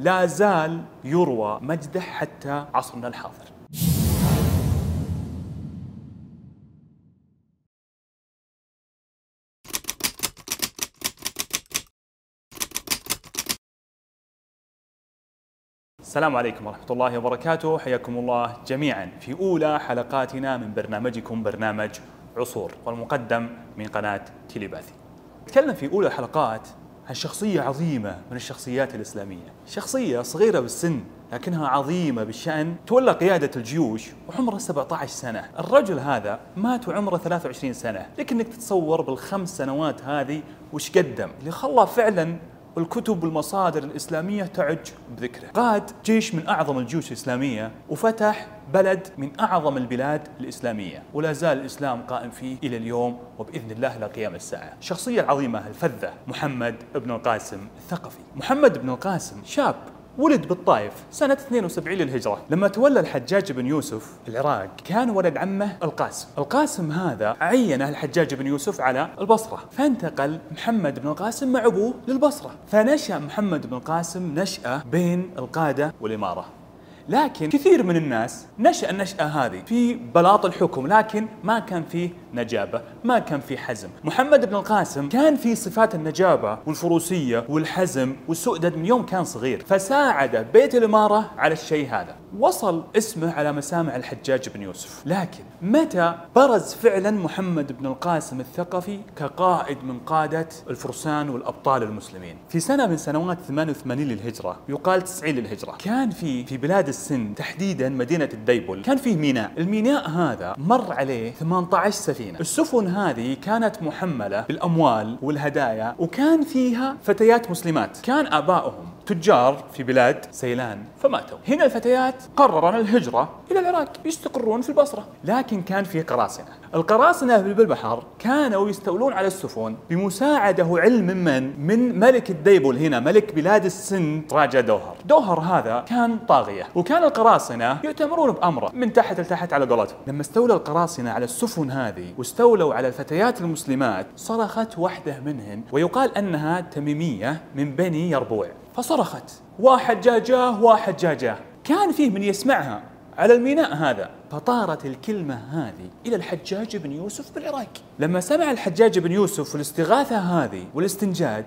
لا زال يروى مجده حتى عصرنا الحاضر. السلام عليكم ورحمة الله وبركاته. حياكم الله جميعا في أولى حلقاتنا من برنامجكم برنامج عصور والمقدم من قناة تيليباثي نتكلم في أولى الحلقات عن شخصية عظيمة من الشخصيات الإسلامية. شخصية صغيرة بالسن لكنها عظيمة بالشأن. تولى قيادة الجيوش وعمره 17 سنة. الرجل هذا مات وعمره 23 سنة. لكنك تتصور بالخمس سنوات هذه وش قدم؟ اللي خلى فعلا الكتب والمصادر الإسلامية تعج بذكره. قاد جيش من أعظم الجيوش الإسلامية وفتح بلد من أعظم البلاد الإسلامية ولا زال الإسلام قائم فيه إلى اليوم وبإذن الله إلى قيام الساعة. الشخصية العظيمة الفذة محمد بن القاسم الثقفي. محمد بن القاسم شاب ولد بالطائف سنة 72 للهجرة. لما تولى الحجاج بن يوسف العراق كان ولد عمه القاسم. القاسم هذا عينه الحجاج بن يوسف على البصرة فانتقل محمد بن القاسم مع أبوه للبصرة. فنشأ محمد بن القاسم نشأة بين القادة والإمارة. لكن كثير من الناس نشأ النشأة هذه في بلاط الحكم لكن ما كان فيه نجابة ما كان فيه حزم. محمد بن القاسم كان فيه صفات النجابة والفروسية والحزم والسؤدد من يوم كان صغير. فساعد بيت الإمارة على الشيء هذا. وصل اسمه على مسامع الحجاج بن يوسف. لكن متى برز فعلا محمد بن القاسم الثقفي كقائد من قادة الفرسان والأبطال المسلمين؟ في سنة من سنوات 88 للهجرة يقال 90 للهجرة كان في في بلاد السن تحديدا مدينة الديبل. كان فيه ميناء. الميناء هذا مر عليه 18 سفينة. السفن هذه كانت محملة بالأموال والهدايا وكان فيها فتيات مسلمات. كان آبائهم تجار في بلاد سيلان. فماتوا. هنا الفتيات قررن الهجرة إلى العراق يستقرون في البصرة. لكن كان في قراصنة. القراصنة بالبحر كانوا يستولون على السفن بمساعدة علم من؟ من ملك الديبل هنا ملك بلاد السند راجا دوهر. دوهر هذا كان طاغية وكان القراصنة يؤتمرون بأمره من تحت لتحت على قولتهم. لما استولى القراصنة على السفن هذه واستولوا على الفتيات المسلمات صرخت واحدة منهن ويقال أنها تميمية من بني يربوع. فصرخت. واحد جا جاه واحد جا جاه. كان فيه من يسمعها. على الميناء هذا. فطارت الكلمة هذه إلى الحجاج بن يوسف بالعراق. لما سمع الحجاج بن يوسف الاستغاثة هذه والاستنجاد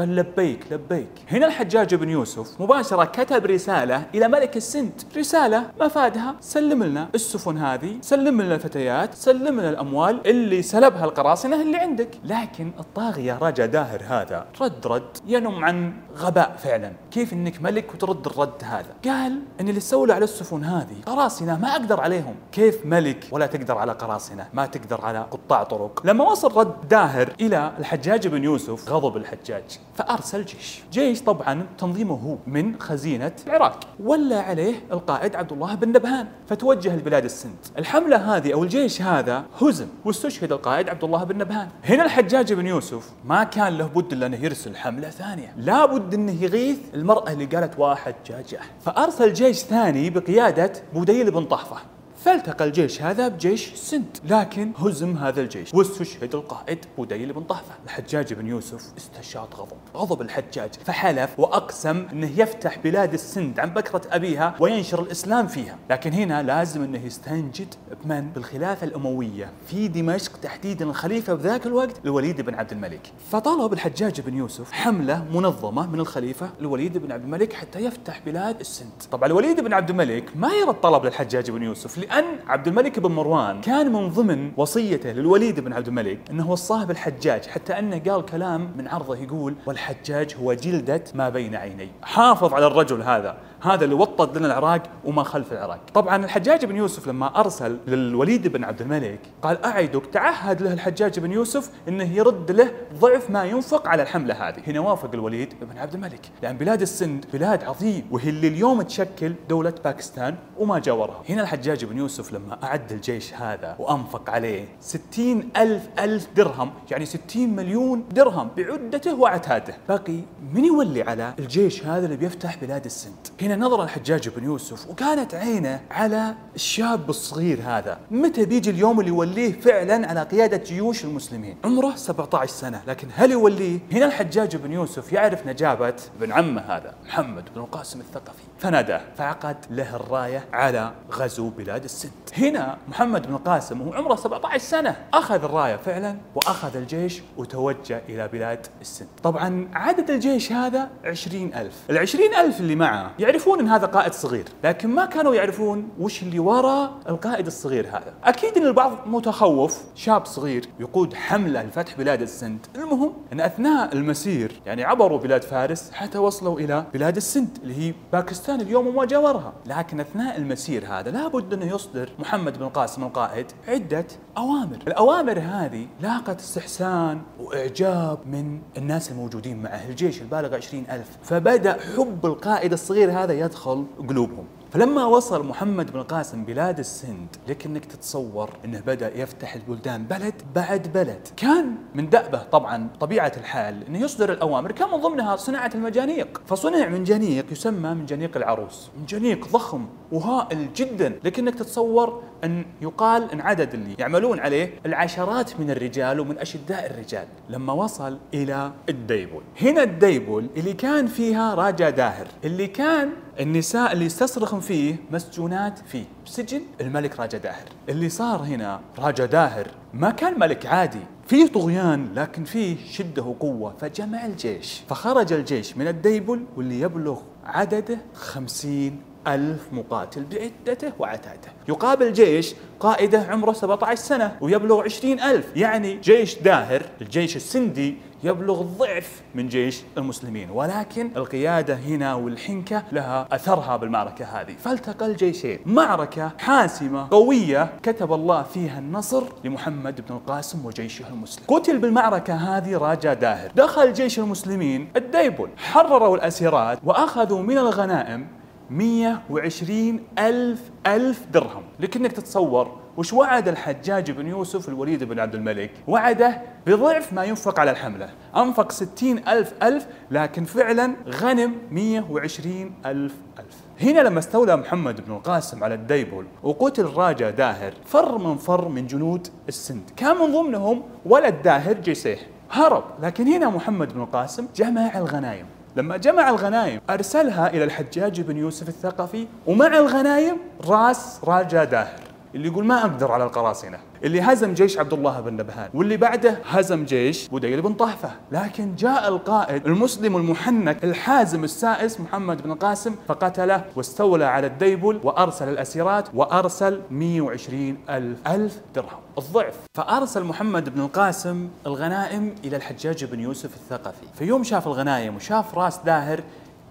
قال لبيك لبيك. هنا الحجاج بن يوسف مباشرة كتب رسالة إلى ملك السند رسالة مفادها سلم لنا السفن هذه سلم لنا الفتيات سلم لنا الأموال اللي سلبها القراصنة اللي عندك. لكن الطاغية رجا داهر هذا. رد رد. ينم عن غباء فعلا. كيف إنك ملك وترد الرد هذا؟ قال إن اللي سولوا على السفن هذه قراصنة ما أقدر عليهم. كيف ملك ولا تقدر على قراصنة؟ ما تقدر على قطاع طرق. لما وصل رد داهر إلى الحجاج بن يوسف غضب الحجاج فأرسل جيش. جيش طبعا تنظيمه هو من خزينة العراق. ولا عليه القائد عبد الله بن نبهان فتوجه لبلاد السند. الحملة هذه أو الجيش هذا هزم واستشهد القائد عبد الله بن نبهان هنا الحجاج بن يوسف ما كان له بد إلا انه يرسل حملة ثانية. لابد انه يغيث المرأة اللي قالت واحد جاجه فأرسل جيش ثاني بقيادة بوديل بن طحفة. فالتقى الجيش هذا بجيش سند لكن هزم هذا الجيش. واستشهد القائد بوديل بن طحفة الحجاج بن يوسف استشاط غضب. غضب الحجاج فحلف وأقسم أنه يفتح بلاد السند عن بكرة أبيها وينشر الإسلام فيها. لكن هنا لازم أنه يستنجد بمن؟ بالخلافة الأموية في دمشق تحديدا الخليفة بذاك الوقت الوليد بن عبد الملك. فطلب الحجاج بن يوسف حملة منظمة من الخليفة الوليد بن عبد الملك حتى يفتح بلاد السند. طبعا الوليد بن عبد الملك ما يرد طلب للحجاج بن يوسف لأن عبد الملك بن مروان كان من ضمن وصيته للوليد بن عبد الملك أنه وصاه بالحجاج حتى أنه قال كلام من عرضه يقول والحجاج هو جلدة ما بين عيني. حافظ على الرجل هذا. هذا اللي وطد لنا العراق وما خلف العراق. طبعا الحجاج بن يوسف لما أرسل للوليد بن عبد الملك قال أعدك تعهد له الحجاج بن يوسف أنه يرد له ضعف ما ينفق على الحملة هذه. هنا وافق الوليد بن عبد الملك لأن بلاد السند بلاد عظيم وهي اللي اليوم تشكل دولة باكستان وما جاورها. هنا الحجاج بن يوسف لما أعد الجيش هذا وأنفق عليه ستين ألف ألف درهم يعني ستين مليون درهم بعدته وعتاده بقي من يولي على الجيش هذا اللي بيفتح بلاد السند. هنا نظر الحجاج بن يوسف وكانت عينه على الشاب الصغير هذا. متى بيجي اليوم اللي يوليه فعلا على قيادة جيوش المسلمين؟ عمره 17 سنة لكن هل يوليه؟ هنا الحجاج بن يوسف يعرف نجابة ابن عمه هذا محمد بن القاسم الثقفي. فناداه فعقد له الراية على غزو بلاد السند. هنا محمد بن القاسم وهو عمره 17 سنة أخذ الراية فعلا وأخذ الجيش وتوجه إلى بلاد السند. طبعا عدد الجيش هذا 20 ألف. العشرين ألف اللي معه يعرفون أن هذا قائد صغير لكن ما كانوا يعرفون وش اللي وراء القائد الصغير هذا. أكيد أن البعض متخوف شاب صغير يقود حملة لفتح بلاد السند. المهم أن أثناء المسير يعني عبروا بلاد فارس حتى وصلوا إلى بلاد السند اللي هي باكستان اليوم وما جاورها. لكن أثناء المسير هذا لابد أنه يصدر محمد بن القاسم القائد عدة أوامر. الأوامر هذه لاقت استحسان وإعجاب من الناس الموجودين معه الجيش البالغ عشرين ألف. فبدأ حب القائد الصغير هذا يدخل قلوبهم. فلما وصل محمد بن القاسم بلاد السند لك إنك تتصور إنه بدأ يفتح البلدان بلد بعد بلد. كان من دأبه طبعا طبيعة الحال إنه يصدر الأوامر كان من ضمنها صناعة المجانيق. فصنع منجنيق يسمى منجنيق العروس. منجنيق ضخم وهائل جدا. لك إنك تتصور أن يقال أن عدد اللي يعملون عليه العشرات من الرجال ومن أشداء الرجال. لما وصل إلى الديبول. هنا الديبول اللي كان فيها راجا داهر اللي كان النساء اللي يستصرخن فيه مسجونات فيه سجن الملك راجا داهر. اللي صار هنا راجا داهر ما كان ملك عادي. فيه طغيان لكن فيه شدة وقوة. فجمع الجيش. فخرج الجيش من الديبل واللي يبلغ عدده خمسين ألف مقاتل بعدته وعتاده. يقابل جيش قائده عمره 17 سنة ويبلغ 20 ألف. يعني جيش داهر الجيش السندي يبلغ الضعف من جيش المسلمين. ولكن القيادة هنا والحنكة لها أثرها بالمعركة هذه. فالتقى الجيشين. معركة حاسمة قوية كتب الله فيها النصر لمحمد بن القاسم وجيشه المسلم. قتل بالمعركة هذه راجا داهر. دخل جيش المسلمين الديبل. حرروا الأسيرات وأخذوا من الغنائم 120 ألف ألف درهم. لكنك تتصور وش وعد الحجاج بن يوسف الوليد بن عبد الملك؟ وعده بضعف ما ينفق على الحملة. أنفق 60 ألف ألف لكن فعلا غنم 120 ألف ألف. هنا لما استولى محمد بن القاسم على الديبول وقتل راجا داهر فر من فر من جنود السند. كان من ضمنهم ولد داهر جيسيه. هرب. لكن هنا محمد بن القاسم جمع الغنايم لما جمع الغنايم أرسلها إلى الحجاج بن يوسف الثقفي ومع الغنايم راس راجا داهر. اللي يقول ما أقدر على القراصنة. اللي هزم جيش عبد الله بن نبهان. واللي بعده هزم جيش بديل بن طهفة لكن جاء القائد المسلم المحنك الحازم السائس محمد بن القاسم فقتله واستولى على الديبل وأرسل الأسيرات وأرسل 120 ألف, ألف درهم. الضعف. فأرسل محمد بن القاسم الغنائم إلى الحجاج بن يوسف الثقفي. في يوم شاف الغنائم وشاف راس داهر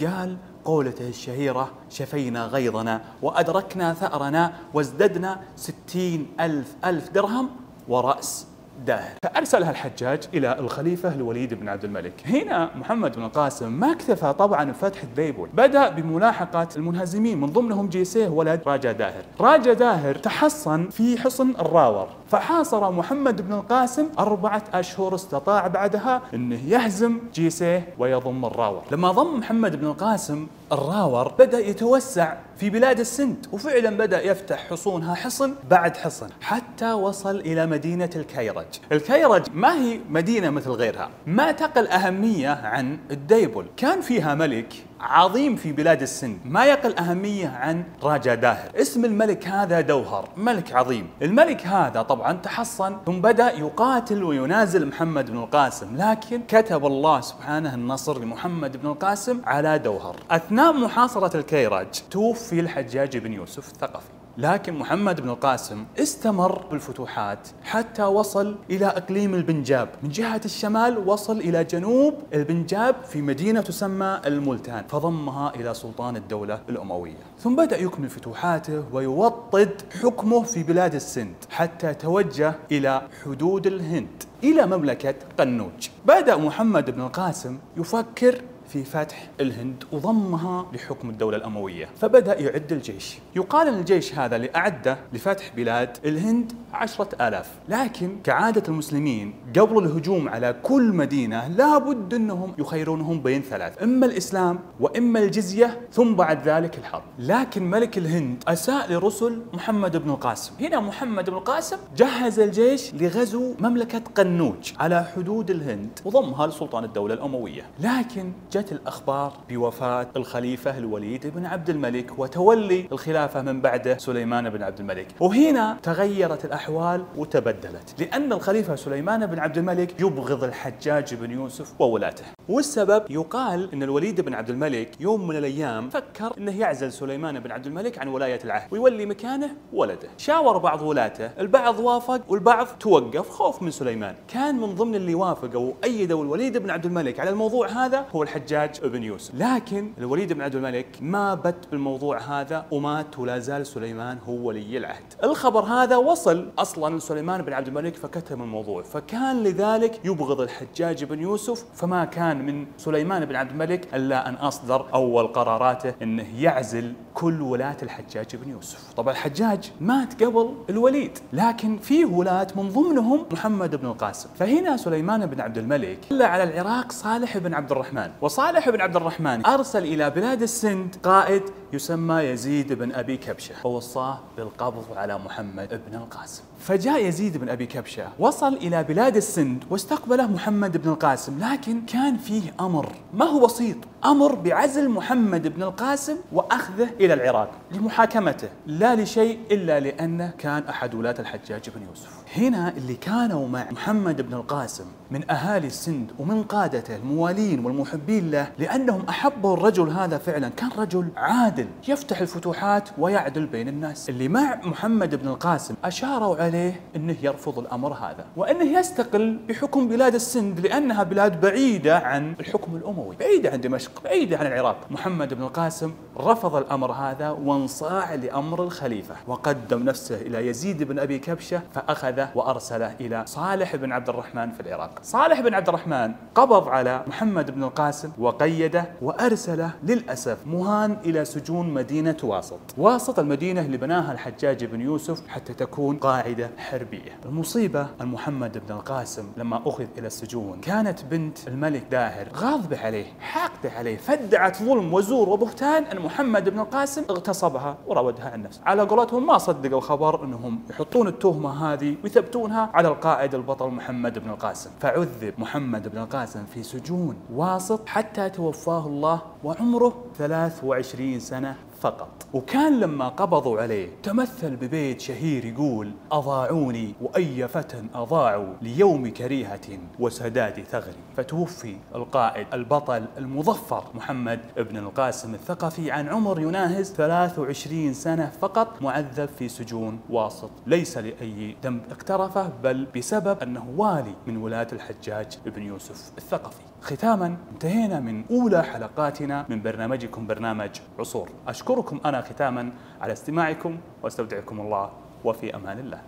قال قولته الشهيرة شفينا غيظنا وأدركنا ثأرنا وازددنا ستين ألف ألف درهم ورأس داهر. فأرسلها الحجاج إلى الخليفة الوليد بن عبد الملك. هنا محمد بن القاسم ما اكتفى طبعا بفتح الديبول بدأ بملاحقة المنهزمين من ضمنهم جيسيه ولد راجا داهر. راجا داهر تحصن في حصن الراور. فحاصر محمد بن القاسم أربعة أشهر استطاع بعدها أنه يهزم جيسيه ويضم الراور. لما ضم محمد بن القاسم الراور بدأ يتوسع في بلاد السند وفعلا بدأ يفتح حصونها حصن بعد حصن حتى وصل إلى مدينة الكيرج. الكيرج ما هي مدينة مثل غيرها؟ ما تقل أهمية عن الديبل. كان فيها ملك عظيم في بلاد السند ما يقل أهمية عن راجا داهر. اسم الملك هذا دوهر. ملك عظيم. الملك هذا طبعا تحصن ثم بدأ يقاتل وينازل محمد بن القاسم لكن كتب الله سبحانه النصر لمحمد بن القاسم على دوهر. أثناء محاصرة الكيرج توفي الحجاج بن يوسف الثقفي. لكن محمد بن القاسم استمر بالفتوحات حتى وصل إلى إقليم البنجاب. من جهة الشمال وصل إلى جنوب البنجاب في مدينة تسمى الملتان فضمها إلى سلطان الدولة الأموية. ثم بدأ يكمل فتوحاته ويوطد حكمه في بلاد السند حتى توجه إلى حدود الهند إلى مملكة قنوج. بدأ محمد بن القاسم يفكر في فتح الهند وضمها لحكم الدولة الأموية. فبدأ يعد الجيش. يقال أن الجيش هذا اللي أعده لفتح بلاد الهند عشرة آلاف. لكن كعادة المسلمين قبل الهجوم على كل مدينة لابد أنهم يخيرونهم بين ثلاث إما الإسلام وإما الجزية ثم بعد ذلك الحرب. لكن ملك الهند أساء لرسل محمد بن القاسم. هنا محمد بن القاسم جهز الجيش لغزو مملكة قنوج على حدود الهند وضمها لسلطان الدولة الأموية. لكن جت الأخبار بوفاة الخليفة الوليد بن عبد الملك وتولي الخلافة من بعده سليمان بن عبد الملك. وهنا تغيرت الأحوال وتبدلت لأن الخليفة سليمان بن عبد الملك يبغض الحجاج بن يوسف وولاته. والسبب يقال إن الوليد بن عبد الملك يوم من الأيام فكر إنه يعزل سليمان بن عبد الملك عن ولاية العهد ويولي مكانه ولده، شاور بعض ولاته، البعض وافق والبعض توقف خوف من سليمان، كان من ضمن اللي وافقوا وأيدوا الوليد بن عبد الملك على الموضوع هذا هو الحجاج بن يوسف، لكن الوليد بن عبد الملك ما بت بالموضوع هذا ومات ولا زال سليمان هو ولي العهد. الخبر هذا وصل أصلا لسليمان بن عبد الملك فكتم الموضوع، فكان لذلك يبغض الحجاج بن يوسف فما كان من سليمان بن عبد الملك إلا أن أصدر أول قراراته إنه يعزل كل ولاة الحجاج بن يوسف. طبعا الحجاج مات قبل الوليد لكن فيه ولاة من ضمنهم محمد بن القاسم. فهنا سليمان بن عبد الملك إلا على العراق صالح بن عبد الرحمن. وصالح بن عبد الرحمن أرسل إلى بلاد السند. قائد يسمى يزيد بن أبي كبشة. ووصاه بالقبض على محمد بن القاسم. فجاء يزيد بن أبي كبشة وصل إلى بلاد السند واستقبله محمد بن القاسم لكن كان فيه أمر. ما هو بسيط أمر بعزل محمد بن القاسم وأخذه إلى العراق لمحاكمته. لا لشيء إلا لأنه كان أحد ولاة الحجاج بن يوسف. هنا اللي كانوا مع محمد بن القاسم من أهالي السند ومن قادته الموالين والمحبين له لأنهم أحبوا الرجل هذا فعلا. كان رجل عادل يفتح الفتوحات ويعدل بين الناس. اللي مع محمد بن القاسم أشاروا عليه إنه يرفض الأمر هذا وإنه يستقل بحكم بلاد السند لأنها بلاد بعيدة عن الحكم الأموي بعيدة عن دمشق بعيدة عن العراق. محمد بن القاسم رفض الأمر هذا وانصاع لأمر الخليفة وقدم نفسه إلى يزيد بن أبي كبشة فأخذه وأرسله إلى صالح بن عبد الرحمن في العراق. صالح بن عبد الرحمن قبض على محمد بن القاسم وقيده وأرسله للأسف مهان إلى سجون مدينة واسط. واسط المدينة اللي بناها الحجاج بن يوسف حتى تكون قاعدة حربية. المصيبة ان محمد بن القاسم لما أخذ إلى السجون. كانت بنت الملك داهر غاضبة عليه حاقدة عليه فدعت ظلم وزور وبهتان أن محمد بن القاسم اغتصبها وراودها عن نفسه على قولتهم ما صدقوا خبر أنهم يحطون التهمة هذه ويثبتونها على القائد البطل محمد بن القاسم. فعذب محمد بن القاسم في سجون واسط حتى توفاه الله وعمره 23 سنة فقط. وكان لما قبضوا عليه تمثل ببيت شهير يقول أضاعوني وأي فتى أضاعوا ليوم كريهة وسداد ثغري. فتوفي القائد البطل المظفر محمد بن القاسم الثقفي عن عمر يناهز 23 سنة فقط معذب في سجون واسط. ليس لأي ذنب اقترفه بل بسبب أنه والي من ولاة الحجاج بن يوسف الثقفي. ختاما انتهينا من أولى حلقاتنا من برنامجكم برنامج عصور. أشكركم أنا ختاما على استماعكم وأستودعكم الله وفي أمان الله.